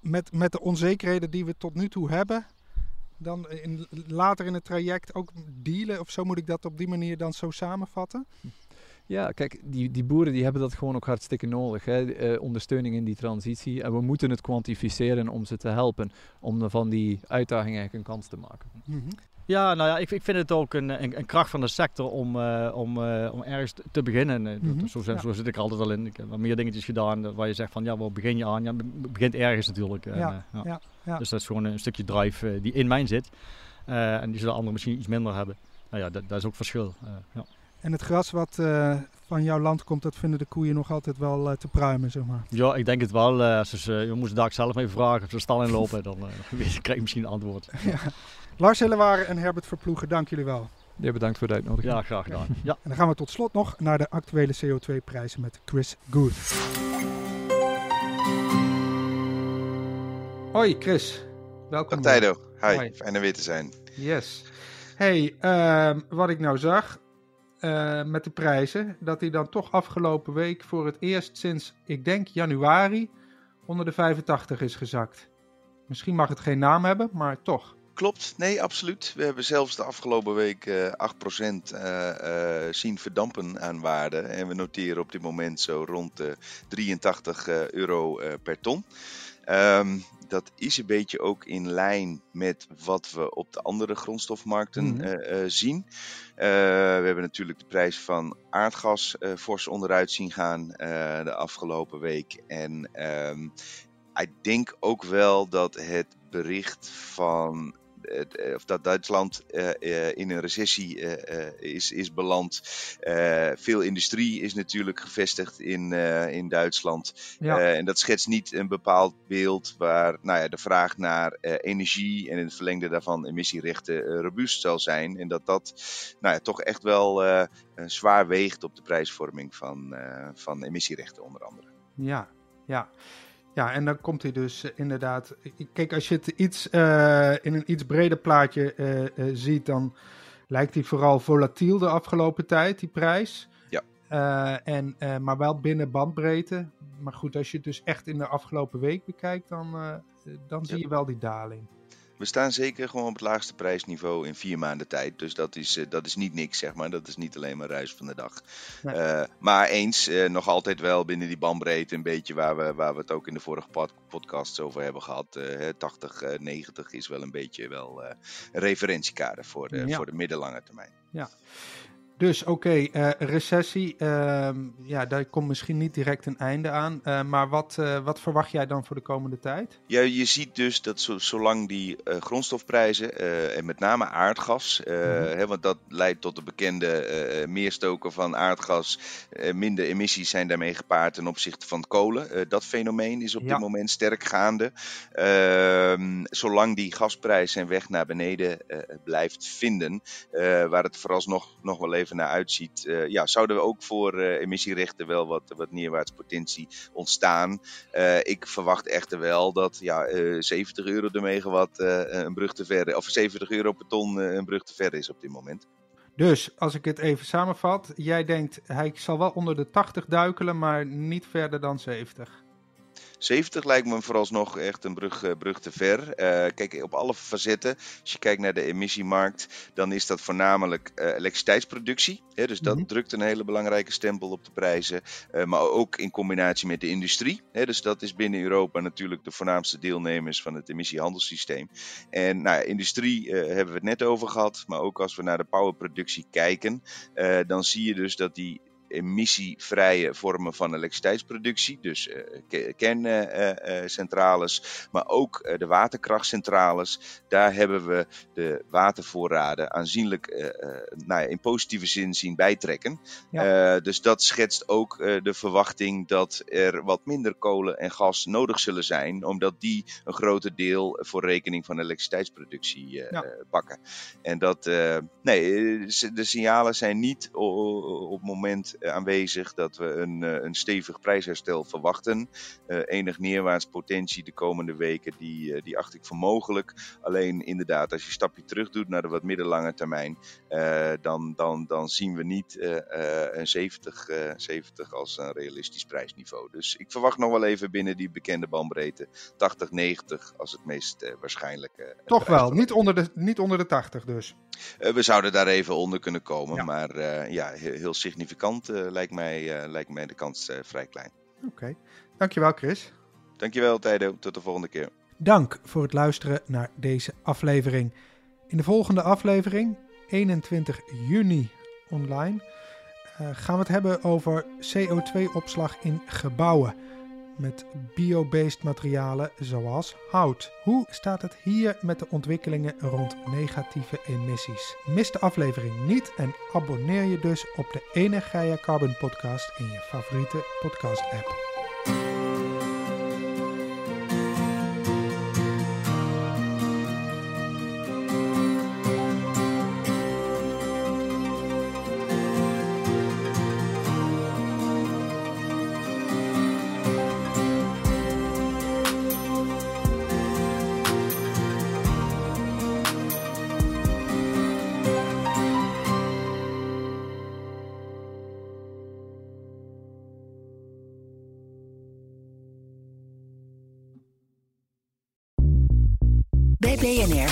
Met, met de onzekerheden die we tot nu toe hebben. Dan in, later in het traject ook dealen, of zo moet ik dat op die manier dan zo samenvatten. Ja, kijk, die, die boeren die hebben dat gewoon ook hartstikke nodig. Hè? eh, ondersteuning in die transitie. En we moeten het kwantificeren om ze te helpen. Om van die uitdaging eigenlijk een kans te maken. Ja, nou ja, ik, ik vind het ook een, een, een kracht van de sector om, eh, om, eh, om ergens te- beginnen. Mhm, zo, zit- ja. zo zit ik er altijd al in. Ik heb wel meer dingetjes gedaan waar je zegt van ja, waar begin je aan? Ja, het begint ergens natuurlijk. En, Ja, ja. ja, ja. Dus dat is gewoon een stukje drive die in mij zit. En die zullen anderen misschien iets minder hebben. Nou ja, dat, dat is ook verschil. ja. En het gras wat van jouw land komt, dat vinden de koeien nog altijd wel te pruimen, zeg maar. ja, ik denk het wel. eh, als ze, je moest daar zelf even vragen of ze stal inlopen, dan eh, krijg je misschien een antwoord. Lars Hillewaar en Herbert Verploegen, dank jullie wel. Ja, bedankt voor de uitnodiging. Ja, graag gedaan. Ja. En dan gaan we tot slot nog naar de actuele CO2-prijzen met Chris Good. Hoi Chris, welkom. Dag Tijdo. Hi, Hoi. fijn er weer te zijn. Yes. Hey, ehm, wat ik nou zag eh, met de prijzen, dat die dan toch afgelopen week voor het eerst sinds, ik denk januari, onder de 85 is gezakt. Misschien mag het geen naam hebben, maar toch. Klopt, nee, absoluut. We hebben zelfs de afgelopen week eh 8% eh, eh, zien verdampen aan waarde. En we noteren op dit moment zo rond de 83 eh, euro eh, per ton. Ehm, dat is een beetje ook in lijn met wat we op de andere grondstofmarkten Mhm. eh, eh, zien. Eh, we hebben natuurlijk de prijs van aardgas eh, fors onderuit zien gaan eh, de afgelopen week. En ehm, ik denk ook wel dat het bericht van eh, of dat Duitsland eh, eh, in een recessie eh, eh, is, is beland. Eh, veel industrie is natuurlijk gevestigd in, eh, in Duitsland. Ja. Eh, en dat schetst niet een bepaald beeld waar nou ja, de vraag naar eh, energie en in het verlengde daarvan emissierechten eh, robuust zal zijn. En dat dat nou ja, toch echt wel eh, eh, zwaar weegt op de prijsvorming van, eh, van emissierechten onder andere. Ja, ja. Ja, en dan komt hij dus eh, inderdaad. Kijk, als je het iets, eh, in een iets breder plaatje eh, ziet, dan lijkt hij vooral volatiel de afgelopen tijd, die prijs. Ja. En, maar wel binnen bandbreedte. Maar goed, als je het dus echt in de afgelopen week bekijkt, dan, dan zie Ja. je wel die daling. We staan zeker gewoon op het laagste prijsniveau in vier maanden tijd. Dus dat is, eh, dat is niet niks, zeg maar. Dat is niet alleen maar ruis van de dag. Nee. Eh, maar eens, eh, nog altijd wel binnen die bandbreedte een beetje waar we, waar we het ook in de vorige pod podcasts over hebben gehad. Eh, hè, 80, eh, 90 is wel een beetje wel een referentiekader voor de, Ja. voor de middellange termijn. Dus oké, eh, recessie, ehm, ja, daar komt misschien niet direct een einde aan. Eh, maar wat, eh, wat verwacht jij dan voor de komende tijd? Ja, je ziet dus dat zo, zolang die grondstofprijzen, en met name aardgas, Mhm. hè, want dat leidt tot de bekende meerstoken van aardgas, minder emissies zijn daarmee gepaard ten opzichte van kolen. Dat fenomeen is op Ja. dit moment sterk gaande. Ehm, zolang die gasprijs zijn weg naar beneden blijft vinden, waar het vooralsnog nog wel even naar uitziet, eh, ja, zouden we ook voor eh, emissierechten wel wat, wat neerwaarts potentie ontstaan. Eh, ik verwacht echter wel dat ja, eh, 70 euro de megawatt een brug te ver, of 70 euro per ton een brug te ver is op dit moment. Dus als ik het even samenvat, jij denkt hij zal wel onder de 80 duikelen, maar niet verder dan 70. 70 lijkt me vooralsnog echt een brug, eh, brug te ver. Eh, kijk, op alle facetten, als je kijkt naar de emissiemarkt, dan is dat voornamelijk eh, elektriciteitsproductie. Hè, dus dat Mhm. drukt een hele belangrijke stempel op de prijzen. Maar ook in combinatie met de industrie. Hè, dus dat is binnen Europa natuurlijk de voornaamste deelnemers van het emissiehandelssysteem. En nou, industrie hebben we het net over gehad. Maar ook als we naar de powerproductie kijken, dan zie je dus dat die emissievrije vormen van elektriciteitsproductie, dus eh, kerncentrales, maar ook eh, de waterkrachtcentrales, daar hebben we de watervoorraden aanzienlijk eh, nou ja, in positieve zin zien bijtrekken. Dus dat schetst ook de verwachting dat er wat minder kolen en gas nodig zullen zijn, omdat die een groter deel voor rekening van elektriciteitsproductie Ja. pakken. En dat, nee, de signalen zijn niet op het moment aanwezig dat we een, eh, een stevig prijsherstel verwachten. Eh, enig neerwaarts potentie de komende weken, die, eh, die acht ik voor mogelijk. Alleen inderdaad, als je een stapje terug doet naar de wat middellange termijn, dan, dan, dan zien we niet een 70, eh, 70 als een realistisch prijsniveau. Dus ik verwacht nog wel even binnen die bekende bandbreedte 80, 90 als het meest waarschijnlijke. Toch wel, niet onder, de, niet onder de 80 dus. We zouden daar even onder kunnen komen, Ja. maar ja, heel, heel significant lijkt, mij, eh, lijkt mij de kans eh, vrij klein. Oké, dankjewel Chris. Dankjewel Tijdo, tot de volgende keer. Dank voor het luisteren naar deze aflevering. In de volgende aflevering, 21 juni online, eh, gaan we het hebben over CO2-opslag in gebouwen. Met biobased materialen zoals hout. Hoe staat het hier met de ontwikkelingen rond negatieve emissies? Mis de aflevering niet en abonneer je dus op de Energia Carbon Podcast in je favoriete podcast-app.